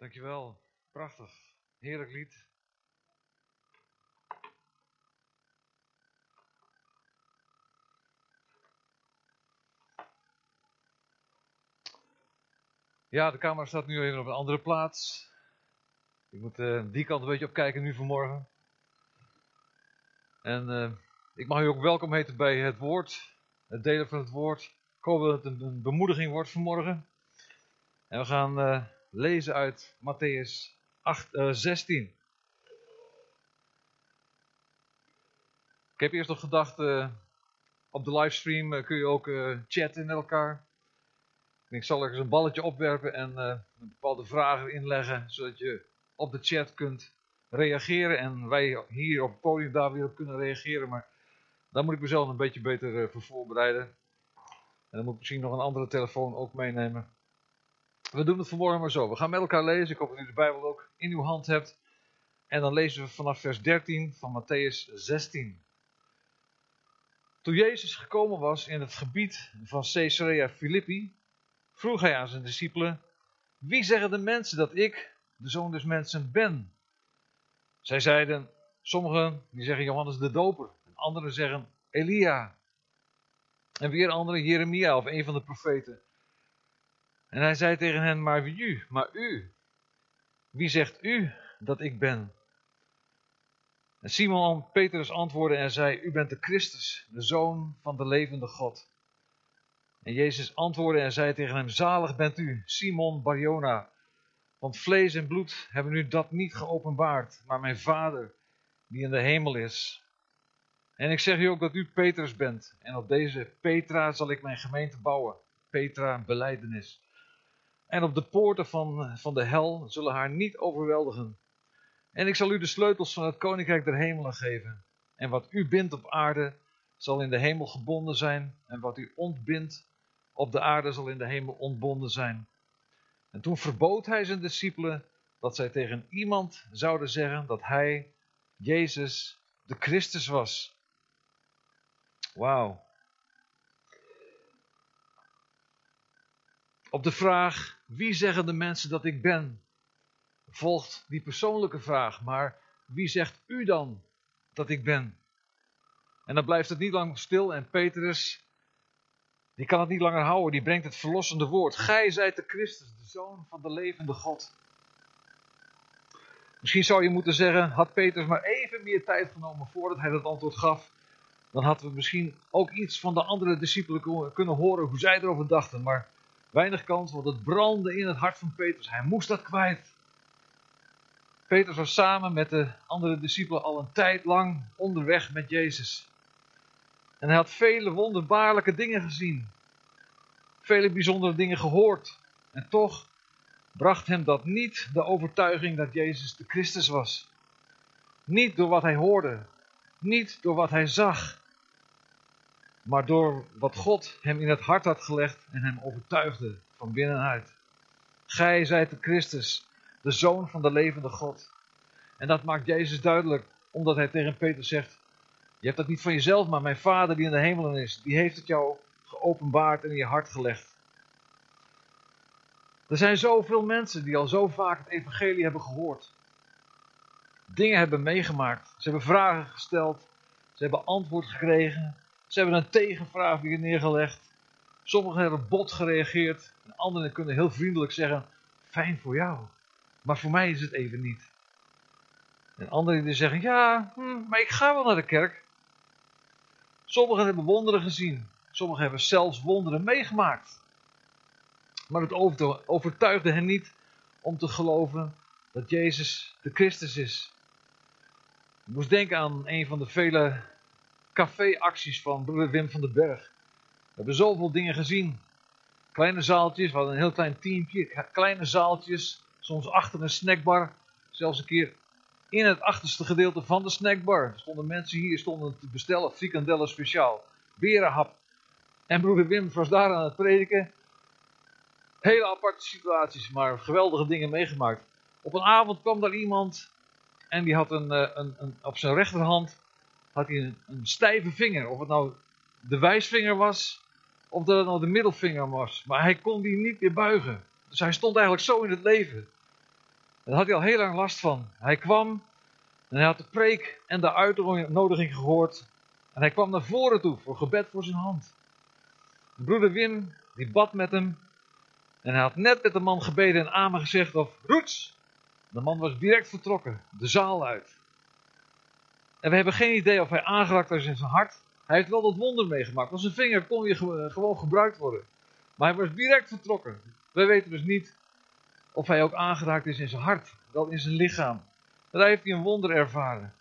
Dankjewel. Prachtig. Heerlijk lied. Ja, de camera staat nu even op een andere plaats. Ik moet uh, die kant een beetje opkijken nu vanmorgen. En uh, ik mag u ook welkom heten bij het woord, het delen van het woord. Ik hoop dat het een, bemoediging wordt vanmorgen. En we gaan uh, lezen uit Matthäus 8, 16. Ik heb eerst nog gedacht, op de livestream kun je ook chatten met elkaar. Ik zal er eens een balletje opwerpen en uh, bepaalde vragen inleggen, zodat je op de chat kunt reageren en wij hier op het podium daar weer op kunnen reageren. Maar daar moet ik mezelf een beetje beter voor voorbereiden. En dan moet ik misschien nog een andere telefoon ook meenemen. We doen het vanmorgen maar zo. We gaan met elkaar lezen. Ik hoop dat u de Bijbel ook in uw hand hebt. En dan lezen we vanaf vers 13 van Matthäus 16. Toen Jezus gekomen was in het gebied van Caesarea Philippi, vroeg hij aan zijn discipelen: Wie zeggen de mensen dat ik, de zoon des mensen, ben? Zij zeiden: Sommigen die zeggen Johannes de Doper, en anderen zeggen Elia. En weer anderen Jeremia of een van de profeten. En hij zei tegen hen: Maar wie u, maar u, wie zegt u dat ik ben? En Simon Petrus antwoordde en zei: U bent de Christus, de zoon van de levende God. En Jezus antwoordde en zei tegen hem: Zalig bent u, Simon Barjona. Want vlees en bloed hebben u dat niet geopenbaard, maar mijn Vader die in de hemel is. En ik zeg u ook dat u Petrus bent. En op deze Petra zal ik mijn gemeente bouwen. Petra, beleidenis. En op de poorten van, van de hel zullen haar niet overweldigen. En ik zal u de sleutels van het koninkrijk der hemelen geven. En wat u bindt op aarde, zal in de hemel gebonden zijn. En wat u ontbindt op de aarde zal in de hemel ontbonden zijn. En toen verbood hij zijn discipelen dat zij tegen iemand zouden zeggen dat hij, Jezus, de Christus was. Wauw. Op de vraag, wie zeggen de mensen dat ik ben? Volgt die persoonlijke vraag, maar wie zegt u dan dat ik ben? En dan blijft het niet lang stil en Petrus die kan het niet langer houden, die brengt het verlossende woord. Gij zijt de Christus, de Zoon van de levende God. Misschien zou je moeten zeggen, had Petrus maar even meer tijd genomen voordat hij dat antwoord gaf. Dan hadden we misschien ook iets van de andere discipelen kunnen horen hoe zij erover dachten. Maar weinig kans, want het brandde in het hart van Petrus. Hij moest dat kwijt. Petrus was samen met de andere discipelen al een tijd lang onderweg met Jezus. En hij had vele wonderbaarlijke dingen gezien. Vele bijzondere dingen gehoord. En toch bracht hem dat niet de overtuiging dat Jezus de Christus was. Niet door wat hij hoorde. Niet door wat hij zag. Maar door wat God hem in het hart had gelegd en hem overtuigde van binnenuit. Gij zijt de Christus, de Zoon van de levende God. En dat maakt Jezus duidelijk, omdat hij tegen Peter zegt: je hebt dat niet van jezelf, maar mijn Vader die in de hemelen is, die heeft het jou geopenbaard en in je hart gelegd. Er zijn zoveel mensen die al zo vaak het evangelie hebben gehoord. Dingen hebben meegemaakt. Ze hebben vragen gesteld. Ze hebben antwoord gekregen. Ze hebben een tegenvraag weer neergelegd. Sommigen hebben bot gereageerd. En anderen kunnen heel vriendelijk zeggen: Fijn voor jou. Maar voor mij is het even niet. En anderen die zeggen: Ja, hm, maar ik ga wel naar de kerk. Sommigen hebben wonderen gezien. Sommigen hebben zelfs wonderen meegemaakt. Maar het overtuigde hen niet om te geloven dat Jezus de Christus is. Ik moest denken aan een van de vele caféacties van Wim van den Berg. We hebben zoveel dingen gezien. Kleine zaaltjes, we hadden een heel klein teampje. Kleine zaaltjes, soms achter een snackbar. Zelfs een keer in het achterste gedeelte van de snackbar. Stonden mensen hier stonden te bestellen, frikandellen speciaal, berenhap. En broeder Wim was daar aan het prediken. Hele aparte situaties, maar geweldige dingen meegemaakt. Op een avond kwam daar iemand en die had een, eh, een, een op zijn rechterhand had hij een, stijve vinger. Of het nou de wijsvinger was, of dat het nou de middelvinger was. Maar hij kon die niet meer buigen. Dus hij stond eigenlijk zo in het leven. Daar had hij al heel lang last van. Hij kwam en hij had de preek en de uitnodiging gehoord. En hij kwam naar voren toe voor gebed voor zijn hand. Broeder Wim, die bad met hem. En hij had net met de man gebeden en amen gezegd of roets. De man was direct vertrokken, de zaal uit. En we hebben geen idee of hij aangeraakt was in zijn hart. Hij heeft wel dat wonder meegemaakt. Want zijn vinger kon weer gewoon gebruikt worden. Maar hij was direct vertrokken. Wij weten dus niet of hij ook aangeraakt is in zijn hart, wel in zijn lichaam. Daar heeft hij een wonder ervaren.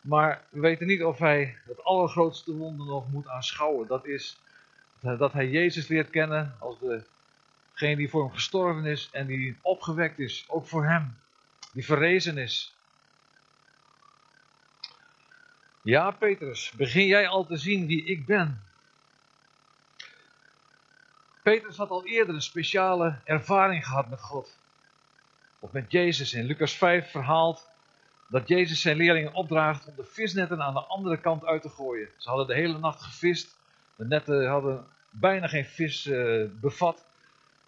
Maar we weten niet of hij het allergrootste wonder nog moet aanschouwen. Dat is dat hij Jezus leert kennen als degene die voor hem gestorven is en die opgewekt is, ook voor hem, die verrezen is. Ja, Petrus, begin jij al te zien wie ik ben? Petrus had al eerder een speciale ervaring gehad met God. Of met Jezus. In Lucas 5 verhaalt dat Jezus zijn leerlingen opdraagt om de visnetten aan de andere kant uit te gooien. Ze hadden de hele nacht gevist. De netten hadden bijna geen vis uh, bevat.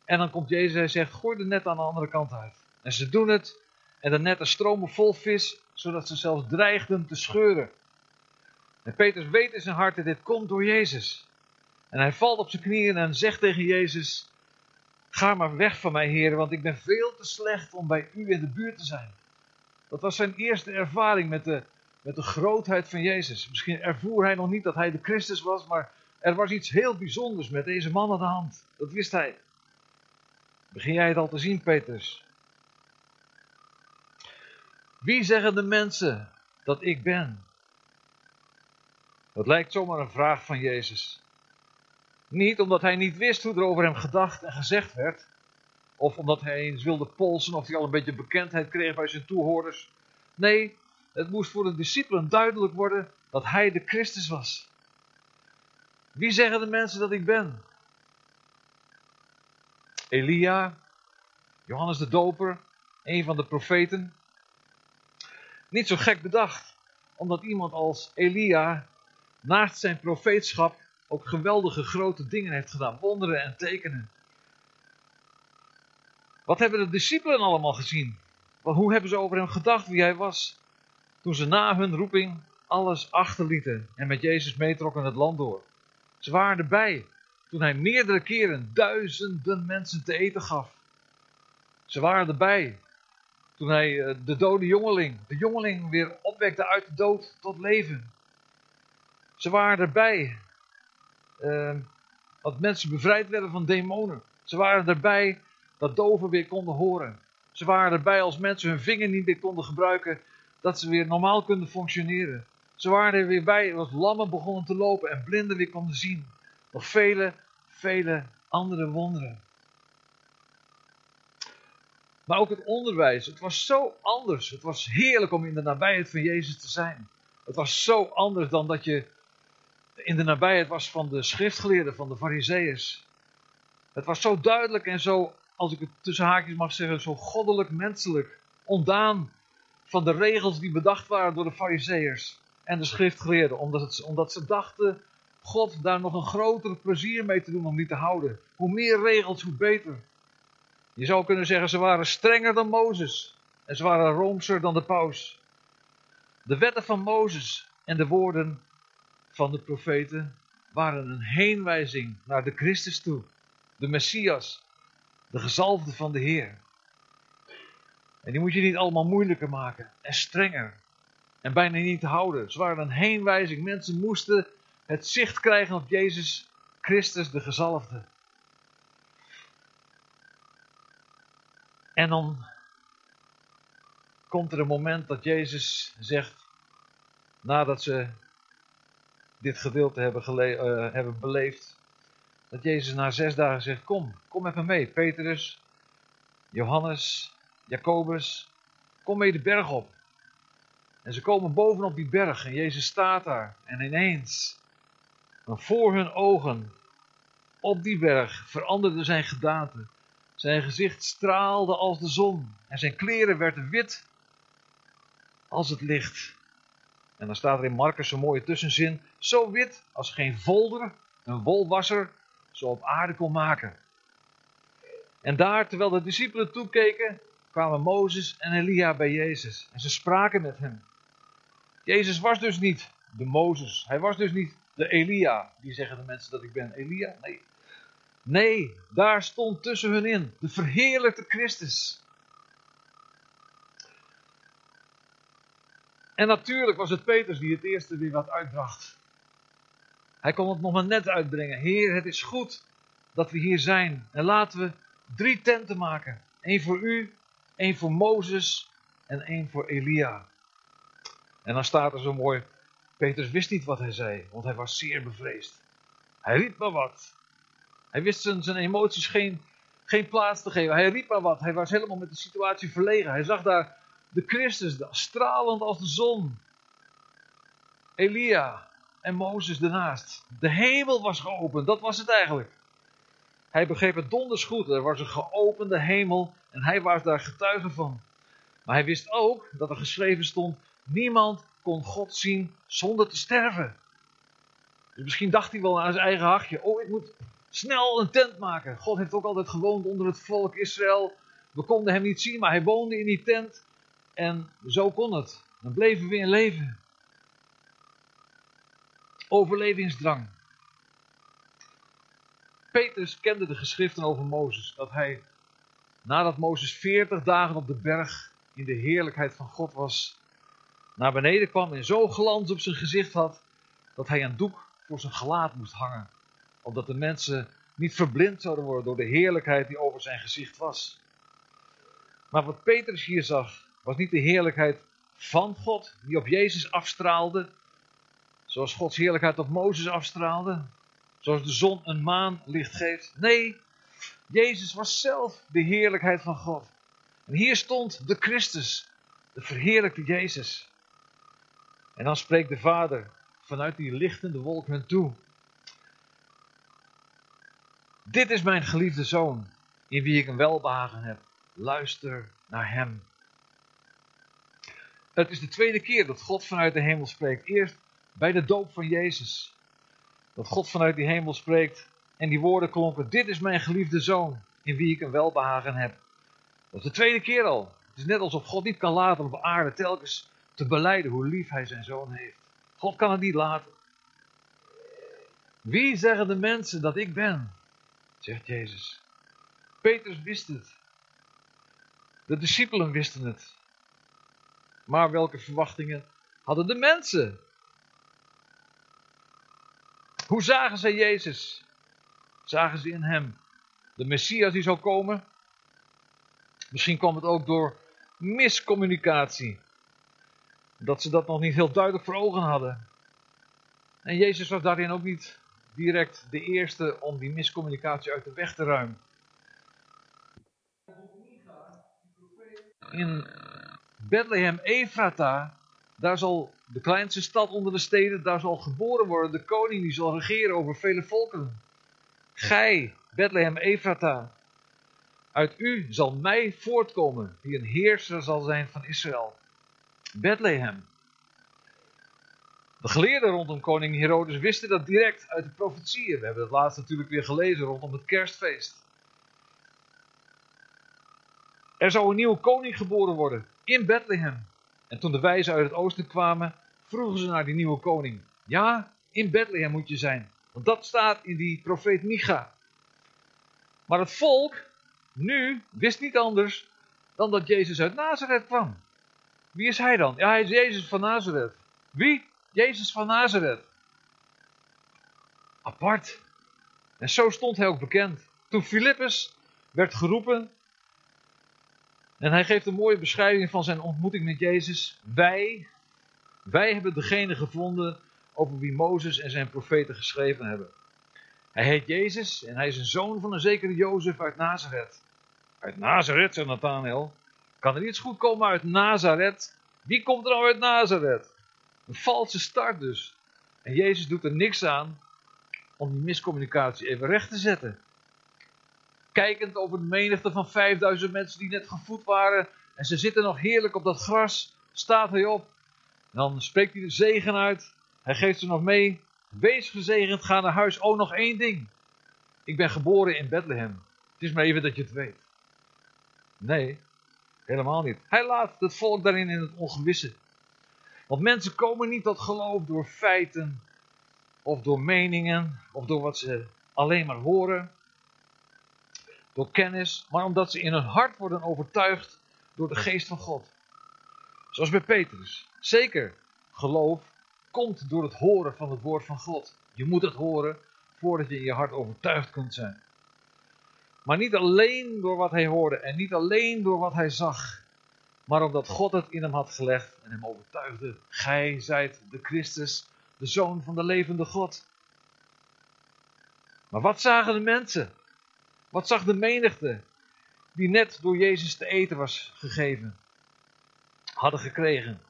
En dan komt Jezus en zegt: Gooi de net aan de andere kant uit. En ze doen het. En de netten stromen vol vis, zodat ze zelfs dreigden te scheuren. En Petrus weet in zijn hart dat dit komt door Jezus. En hij valt op zijn knieën en zegt tegen Jezus: Ga maar weg van mij, Heer, want ik ben veel te slecht om bij u in de buurt te zijn. Dat was zijn eerste ervaring met de, met de grootheid van Jezus. Misschien ervoer hij nog niet dat hij de Christus was, maar er was iets heel bijzonders met deze man aan de hand. Dat wist hij. Begin jij het al te zien, Petrus? Wie zeggen de mensen dat ik ben? Dat lijkt zomaar een vraag van Jezus. Niet omdat hij niet wist hoe er over hem gedacht en gezegd werd, of omdat hij eens wilde polsen of hij al een beetje bekendheid kreeg bij zijn toehoorders. Nee, het moest voor de discipelen duidelijk worden dat hij de Christus was. Wie zeggen de mensen dat ik ben? Elia, Johannes de Doper, een van de profeten. Niet zo gek bedacht, omdat iemand als Elia naast zijn profeetschap ook geweldige grote dingen heeft gedaan, wonderen en tekenen. Wat hebben de discipelen allemaal gezien? Hoe hebben ze over hem gedacht, wie hij was? Toen ze na hun roeping alles achterlieten en met Jezus meetrokken het land door. Ze waren erbij toen hij meerdere keren duizenden mensen te eten gaf. Ze waren erbij toen hij eh, de dode jongeling, de jongeling weer opwekte uit de dood tot leven. Ze waren erbij uh, dat mensen bevrijd werden van demonen. Ze waren erbij dat doven weer konden horen. Ze waren erbij als mensen hun vinger niet meer konden gebruiken, dat ze weer normaal konden functioneren. Ze waren er weer bij als lammen begonnen te lopen en blinden weer konden zien. Nog vele, vele andere wonderen. Maar ook het onderwijs, het was zo anders. Het was heerlijk om in de nabijheid van Jezus te zijn. Het was zo anders dan dat je in de nabijheid was van de schriftgeleerden, van de fariseeërs. Het was zo duidelijk en zo, als ik het tussen haakjes mag zeggen, zo goddelijk menselijk. Ondaan van de regels die bedacht waren door de fariseeërs en de schriftgeleerden. Omdat, het, omdat ze dachten, God daar nog een groter plezier mee te doen om die te houden. Hoe meer regels, hoe beter. Je zou kunnen zeggen, ze waren strenger dan Mozes. En ze waren roomser dan de paus. De wetten van Mozes en de woorden van de profeten waren een heenwijzing naar de Christus toe, de Messias, de gezalfde van de Heer. En die moet je niet allemaal moeilijker maken en strenger en bijna niet te houden. Ze waren een heenwijzing. Mensen moesten het zicht krijgen op Jezus Christus, de gezalfde. En dan komt er een moment dat Jezus zegt, nadat ze dit gedeelte hebben, uh, hebben beleefd. Dat Jezus na zes dagen zegt: Kom, kom met me mee. Petrus, Johannes, Jacobus, kom mee de berg op. En ze komen bovenop die berg en Jezus staat daar. En ineens, voor hun ogen, op die berg, veranderde zijn gedaante. Zijn gezicht straalde als de zon en zijn kleren werden wit als het licht. En dan staat er in Marcus een mooie tussenzin: zo wit als geen volder, een wolwasser, zo op aarde kon maken. En daar, terwijl de discipelen toekeken, kwamen Mozes en Elia bij Jezus en ze spraken met hem. Jezus was dus niet de Mozes, hij was dus niet de Elia. Die zeggen de mensen dat ik ben Elia? Nee. Nee, daar stond tussen hun in de verheerlijkte Christus. En natuurlijk was het Petrus die het eerste weer wat uitbracht. Hij kon het nog maar net uitbrengen. Heer, het is goed dat we hier zijn. En laten we drie tenten maken. Eén voor u, één voor Mozes en één voor Elia. En dan staat er zo mooi, Petrus wist niet wat hij zei, want hij was zeer bevreesd. Hij riep maar wat. Hij wist zijn, zijn emoties geen, geen plaats te geven. Hij riep maar wat. Hij was helemaal met de situatie verlegen. Hij zag daar de Christus, stralend als de zon. Elia en Mozes ernaast. De hemel was geopend, dat was het eigenlijk. Hij begreep het donders goed. Er was een geopende hemel en hij was daar getuige van. Maar hij wist ook dat er geschreven stond: niemand kon God zien zonder te sterven. Dus misschien dacht hij wel aan zijn eigen hachje: oh, ik moet snel een tent maken. God heeft ook altijd gewoond onder het volk Israël. We konden hem niet zien, maar hij woonde in die tent. En zo kon het. Dan bleven we in leven. Overlevingsdrang. Petrus kende de geschriften over Mozes. Dat hij, nadat Mozes 40 dagen op de berg in de heerlijkheid van God was, naar beneden kwam en zo glans op zijn gezicht had, dat hij een doek voor zijn gelaat moest hangen. Opdat de mensen niet verblind zouden worden door de heerlijkheid die over zijn gezicht was. Maar wat Petrus hier zag, was niet de heerlijkheid van God die op Jezus afstraalde, zoals Gods heerlijkheid op Mozes afstraalde, zoals de zon een maan licht geeft. Nee, Jezus was zelf de heerlijkheid van God. En hier stond de Christus, de verheerlijkte Jezus. En dan spreekt de Vader vanuit die lichtende wolk hen toe. Dit is mijn geliefde zoon, in wie ik een welbehagen heb. Luister naar hem. Het is de tweede keer dat God vanuit de hemel spreekt. Eerst bij de doop van Jezus. Dat God vanuit die hemel spreekt en die woorden klonken: Dit is mijn geliefde zoon, in wie ik een welbehagen heb. Dat is de tweede keer al. Het is net alsof God niet kan laten op aarde telkens te beleiden hoe lief hij zijn zoon heeft. God kan het niet laten. Wie zeggen de mensen dat ik ben? Zegt Jezus. Petrus wist het. De discipelen wisten het. Maar welke verwachtingen hadden de mensen? Hoe zagen ze Jezus? Zagen ze in hem de Messias die zou komen? Misschien kwam het ook door miscommunicatie. Dat ze dat nog niet heel duidelijk voor ogen hadden. En Jezus was daarin ook niet direct de eerste om die miscommunicatie uit de weg te ruimen. In Bethlehem Ephrata, daar zal de kleinste stad onder de steden, daar zal geboren worden de koning die zal regeren over vele volken. Gij, Bethlehem Ephrata, uit u zal mij voortkomen, die een heerser zal zijn van Israël. Bethlehem. De geleerden rondom koning Herodes wisten dat direct uit de profetieën. We hebben het laatst natuurlijk weer gelezen rondom het kerstfeest. Er zou een nieuwe koning geboren worden in Bethlehem. En toen de wijzen uit het oosten kwamen, vroegen ze naar die nieuwe koning. Ja, in Bethlehem moet je zijn. Want dat staat in die profeet Micha. Maar het volk nu wist niet anders dan dat Jezus uit Nazareth kwam. Wie is hij dan? Ja, hij is Jezus van Nazareth. Wie? Jezus van Nazareth. Apart. En zo stond hij ook bekend. Toen Filippus werd geroepen. En hij geeft een mooie beschrijving van zijn ontmoeting met Jezus. Wij, wij hebben degene gevonden over wie Mozes en zijn profeten geschreven hebben. Hij heet Jezus en hij is een zoon van een zekere Jozef uit Nazareth. Uit Nazareth, zegt Nathanael. Kan er iets goed komen uit Nazareth? Wie komt er nou uit Nazareth? Een valse start dus. En Jezus doet er niks aan om die miscommunicatie even recht te zetten. Kijkend over de menigte van 5000 mensen die net gevoed waren. En ze zitten nog heerlijk op dat gras. Staat hij op. En dan spreekt hij de zegen uit. Hij geeft ze nog mee. Wees gezegend, ga naar huis. Oh, nog één ding. Ik ben geboren in Bethlehem. Het is maar even dat je het weet. Nee, Helemaal niet. Hij laat het volk daarin in het ongewisse. Want mensen komen niet tot geloof door feiten of door meningen of door wat ze alleen maar horen, door kennis, maar omdat ze in hun hart worden overtuigd door de geest van God. Zoals bij Petrus. Zeker, geloof komt door het horen van het woord van God. Je moet het horen voordat je in je hart overtuigd kunt zijn. Maar niet alleen door wat hij hoorde en niet alleen door wat hij zag, maar omdat God het in hem had gelegd en hem overtuigde. Gij zijt de Christus, de Zoon van de levende God. Maar wat zagen de mensen? Wat zag de menigte die net door Jezus te eten was gegeven, hadden gekregen?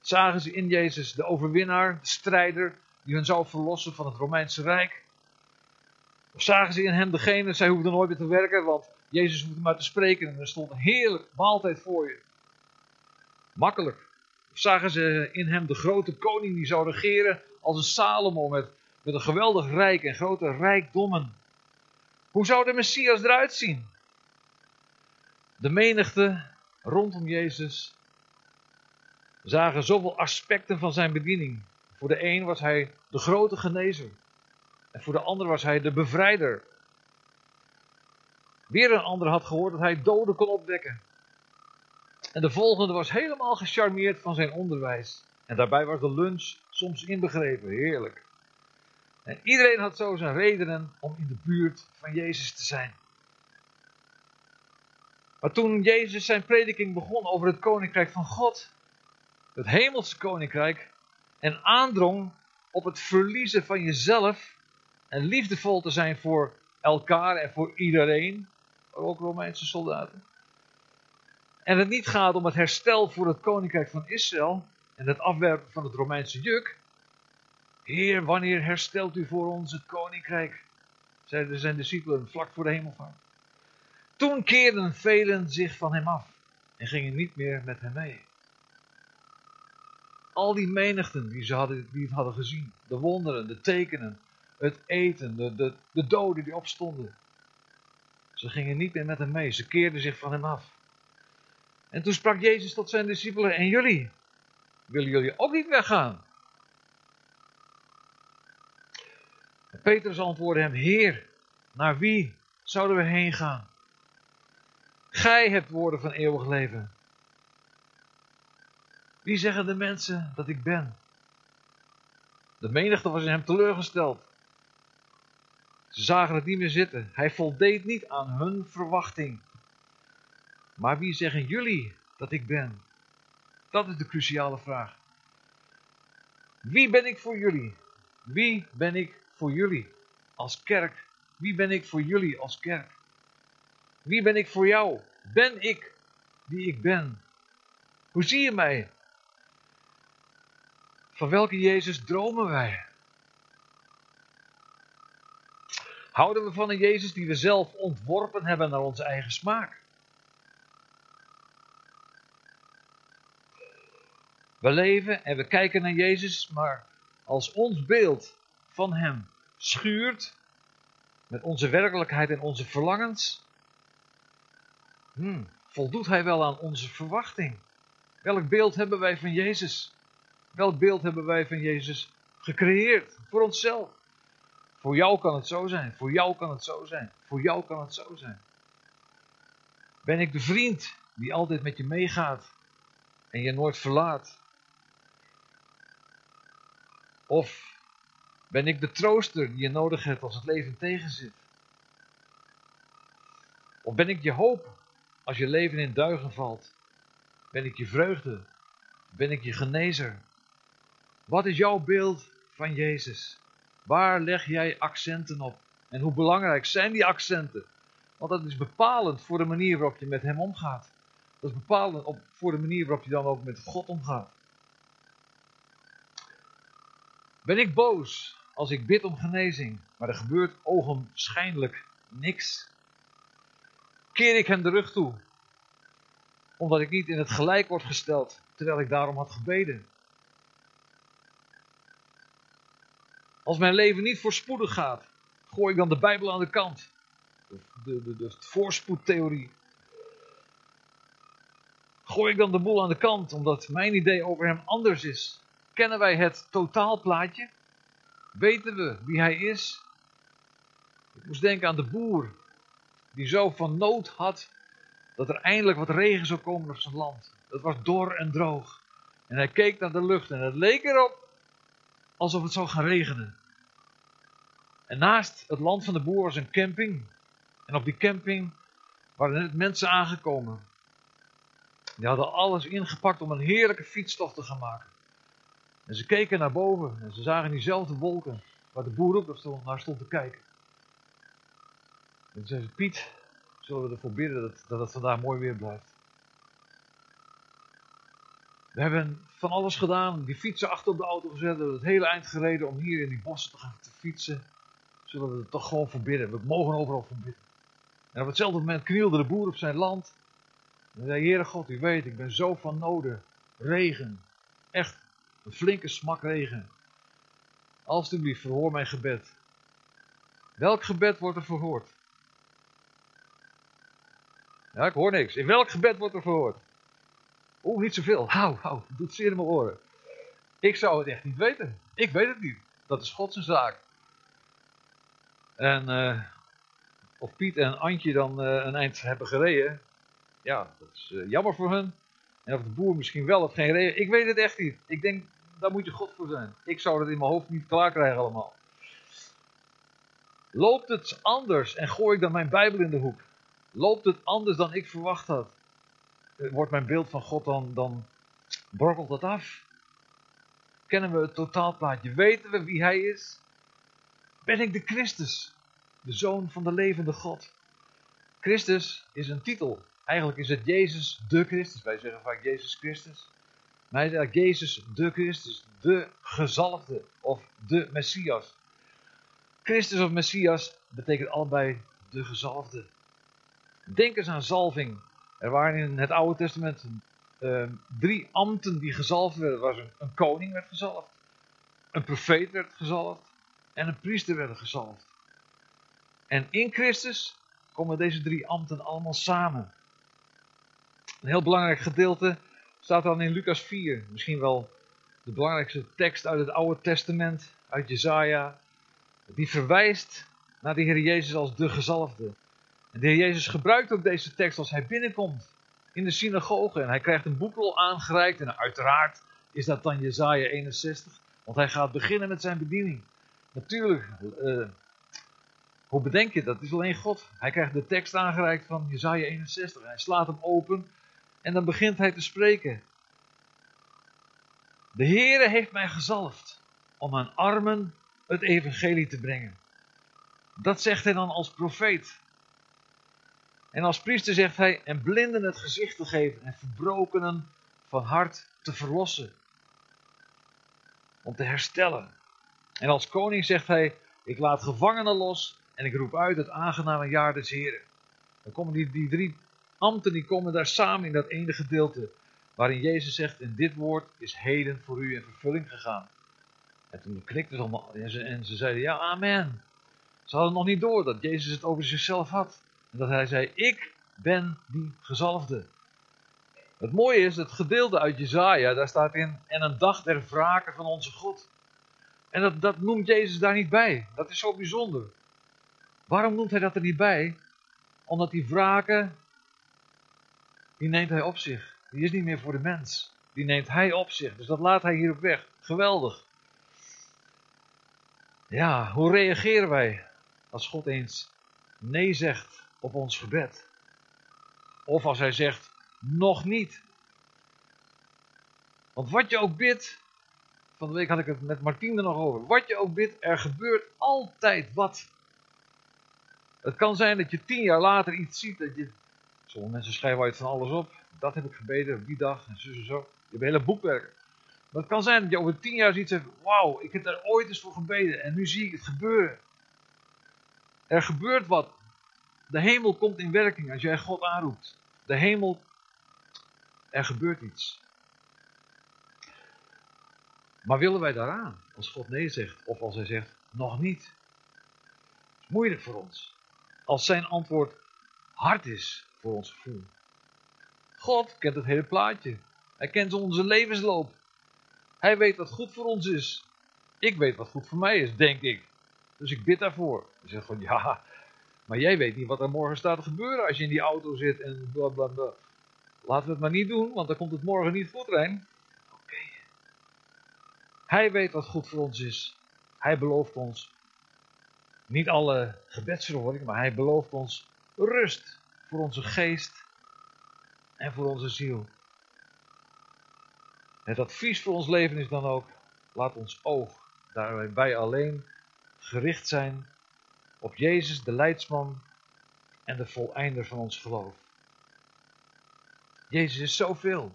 Zagen ze in Jezus de overwinnaar, de strijder die hen zou verlossen van het Romeinse Rijk? Of zagen ze in hem degene, zij hoefden nooit meer te werken, want Jezus hoefde maar te spreken en er stond een heerlijk maaltijd voor je. Makkelijk. Of zagen ze in hem de grote koning die zou regeren als een Salomo met, met een geweldig rijk en grote rijkdommen. Hoe zou de Messias eruit zien? De menigte rondom Jezus zagen zoveel aspecten van zijn bediening. Voor de een was hij de grote genezer. En voor de ander was hij de bevrijder. Weer een ander had gehoord dat hij doden kon opwekken. En de volgende was helemaal gecharmeerd van zijn onderwijs. En daarbij was de lunch soms inbegrepen. Heerlijk. En iedereen had zo zijn redenen om in de buurt van Jezus te zijn. Maar toen Jezus zijn prediking begon over het koninkrijk van God, het hemelse koninkrijk, en aandrong op het verliezen van jezelf en liefdevol te zijn voor elkaar en voor iedereen, ook Romeinse soldaten. En het niet gaat om het herstel voor het koninkrijk van Israël en het afwerpen van het Romeinse juk. Heer, wanneer herstelt u voor ons het koninkrijk? Zeiden zijn discipelen vlak voor de hemelvaart. Toen keerden velen zich van hem af en gingen niet meer met hem mee. Al die menigten die, ze hadden, die hadden gezien, de wonderen, de tekenen, het eten, de, de, de doden die opstonden. Ze gingen niet meer met hem mee, ze keerden zich van hem af. En toen sprak Jezus tot zijn discipelen: En jullie, willen jullie ook niet weggaan? Petrus antwoordde hem: Heer, naar wie zouden we heen gaan? Gij hebt woorden van eeuwig leven. Wie zeggen de mensen dat ik ben? De menigte was in hem teleurgesteld. Ze zagen het niet meer zitten. Hij voldeed niet aan hun verwachting. Maar wie zeggen jullie dat ik ben? Dat is de cruciale vraag. Wie ben ik voor jullie? Wie ben ik voor jullie als kerk? Wie ben ik voor jullie als kerk? Wie ben ik voor jou? Ben ik wie ik ben? Hoe zie je mij? Van welke Jezus dromen wij? Houden we van een Jezus die we zelf ontworpen hebben naar onze eigen smaak? We leven en we kijken naar Jezus, maar als ons beeld van Hem schuurt met onze werkelijkheid en onze verlangens, hmm, voldoet Hij wel aan onze verwachting? Welk beeld hebben wij van Jezus? Welk beeld hebben wij van Jezus gecreëerd voor onszelf? Voor jou kan het zo zijn, voor jou kan het zo zijn, voor jou kan het zo zijn. Ben ik de vriend die altijd met je meegaat en je nooit verlaat? Of ben ik de trooster die je nodig hebt als het leven tegenzit? Of ben ik je hoop als je leven in duigen valt? Ben ik je vreugde? Ben ik je genezer? Wat is jouw beeld van Jezus? Waar leg jij accenten op? En hoe belangrijk zijn die accenten? Want dat is bepalend voor de manier waarop je met Hem omgaat. Dat is bepalend voor de manier waarop je dan ook met God omgaat. Ben ik boos als ik bid om genezing, maar er gebeurt ogenschijnlijk niks? Keer ik hem de rug toe, omdat ik niet in het gelijk word gesteld, terwijl ik daarom had gebeden? Als mijn leven niet voorspoedig gaat, gooi ik dan de Bijbel aan de kant. De, de, de, de voorspoedtheorie. Gooi ik dan de boel aan de kant omdat mijn idee over hem anders is? Kennen wij het totaalplaatje? Weten we wie hij is? Ik moest denken aan de boer die zo van nood had dat er eindelijk wat regen zou komen op zijn land. Het was dor en droog. En hij keek naar de lucht en het leek erop alsof het zou gaan regenen. En naast het land van de boer was een camping. En op die camping waren net mensen aangekomen. Die hadden alles ingepakt om een heerlijke fietstocht te gaan maken. En ze keken naar boven en ze zagen diezelfde wolken waar de boer ook naar stond te kijken. En toen zei ze, Piet, zullen we ervoor bidden dat, dat het vandaag mooi weer blijft. We hebben van alles gedaan, die fietsen achter op de auto gezet, we het hele eind gereden om hier in die bossen te gaan fietsen. Zullen we er toch gewoon voor bidden, we mogen overal voor bidden. En op hetzelfde moment knielde de boer op zijn land. En zei, Heere God, u weet, ik ben zo van noden. Regen, echt een flinke smak regen. Alsjeblieft, verhoor mijn gebed. Welk gebed wordt er verhoord? Ja, ik hoor niks. In welk gebed wordt er verhoord? Oeh, niet zoveel. Hou, hou, doet zeer in mijn oren. Ik zou het echt niet weten. Ik weet het niet. Dat is Gods zaak. En uh, of Piet en Antje dan uh, een eind hebben gereden, ja, dat is uh, jammer voor hun. En of de boer misschien wel of geen reden, ik weet het echt niet. Ik denk, daar moet je God voor zijn. Ik zou dat in mijn hoofd niet klaar krijgen allemaal. Loopt het anders en gooi ik dan mijn Bijbel in de hoek? Loopt het anders dan ik verwacht had? Wordt mijn beeld van God dan, dan brokkelt dat af? Kennen we het totaalplaatje? Weten we wie Hij is? Ben ik de Christus, de Zoon van de levende God? Christus is een titel. Eigenlijk is het Jezus de Christus. Wij zeggen vaak Jezus Christus. Maar hij zegt Jezus de Christus, de gezalfde of de Messias. Christus of Messias betekent allebei de gezalfde. Denk eens aan zalving. Er waren in het Oude Testament uh, drie ambten die gezalfd werden. Er was een, een, koning werd gezalfd, een profeet werd gezalfd en een priester werd gezalfd. En in Christus komen deze drie ambten allemaal samen. Een heel belangrijk gedeelte staat dan in Lucas 4. Misschien wel de belangrijkste tekst uit het Oude Testament, uit Jezaja. Die verwijst naar de Heer Jezus als de gezalfde. En de Heer Jezus gebruikt ook deze tekst als hij binnenkomt in de synagoge. En hij krijgt een boekrol aangereikt. En uiteraard is dat dan Jezaja 61. Want hij gaat beginnen met zijn bediening. Natuurlijk, uh, hoe bedenk je dat? Het is alleen God. Hij krijgt de tekst aangereikt van Jezaja 61. Hij slaat hem open. En dan begint hij te spreken. De Heere heeft mij gezalfd om aan armen het evangelie te brengen. Dat zegt hij dan als profeet. En als priester zegt hij, en blinden het gezicht te geven en verbrokenen van hart te verlossen. Om te herstellen. En als koning zegt hij, ik laat gevangenen los en ik roep uit het aangename jaar des Heren. Dan komen die, die drie ambten, die komen daar samen in dat ene gedeelte. Waarin Jezus zegt, en dit woord is heden voor u in vervulling gegaan. En toen knikten ze allemaal en ze, en ze zeiden, ja, amen. Ze hadden nog niet door dat Jezus het over zichzelf had. En dat hij zei, ik ben die gezalfde. Het mooie is, het gedeelte uit Jezaja, daar staat in, en een dag der wraken van onze God. En dat, dat noemt Jezus daar niet bij. Dat is zo bijzonder. Waarom noemt hij dat er niet bij? Omdat die wraken, die neemt hij op zich. Die is niet meer voor de mens. Die neemt hij op zich. Dus dat laat hij hier op weg. Geweldig. Ja, hoe reageren wij als God eens nee zegt op ons gebed. Of als hij zegt, nog niet. Want wat je ook bidt, van de week had ik het met Martien er nog over. Wat je ook bidt, er gebeurt altijd wat. Het kan zijn dat je tien jaar later iets ziet dat je. Mensen schrijven uit van alles op. Dat heb ik gebeden op die dag en zo zo. Je hebt hele boekwerken. Maar het kan zijn dat je over tien jaar ziet zegt: Wauw, ik heb daar ooit eens voor gebeden en nu zie ik het gebeuren. Er gebeurt wat. De hemel komt in werking als jij God aanroept. De hemel, er gebeurt iets. Maar willen wij daaraan als God nee zegt of als hij zegt nog niet? Moeilijk voor ons. Als zijn antwoord hard is voor ons gevoel. God kent het hele plaatje. Hij kent onze levensloop. Hij weet wat goed voor ons is. Ik weet wat goed voor mij is, denk ik. Dus ik bid daarvoor. Hij zegt van ja, maar jij weet niet wat er morgen staat te gebeuren als je in die auto zit en blablabla. Laten we het maar niet doen, want dan komt het morgen niet goed, Rijn. Oké. Hij weet wat goed voor ons is. Hij belooft ons niet alle gebedsverhoring, maar hij belooft ons rust voor onze geest en voor onze ziel. Het advies voor ons leven is dan ook: laat ons oog daarbij alleen gericht zijn op Jezus, de leidsman en de voleinder van ons geloof. Jezus is zoveel.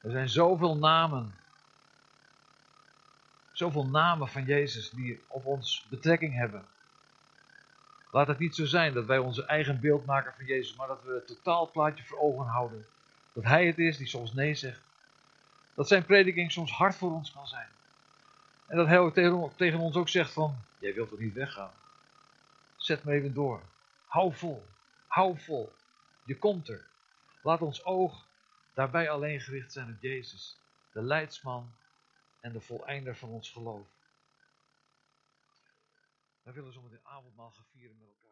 Er zijn zoveel namen. Zoveel namen van Jezus die op ons betrekking hebben. Laat het niet zo zijn dat wij onze eigen beeld maken van Jezus, maar dat we het totaalplaatje voor ogen houden. Dat Hij het is die soms nee zegt. Dat zijn prediking soms hard voor ons kan zijn. En dat hij ook tegen, ons ook zegt van, jij wilt toch niet weggaan? Zet me even door. Hou vol. Hou vol. Je komt er. Laat ons oog daarbij alleen gericht zijn op Jezus, de leidsman en de voleinder van ons geloof. Wij willen zo met een avondmaal gaan vieren met elkaar.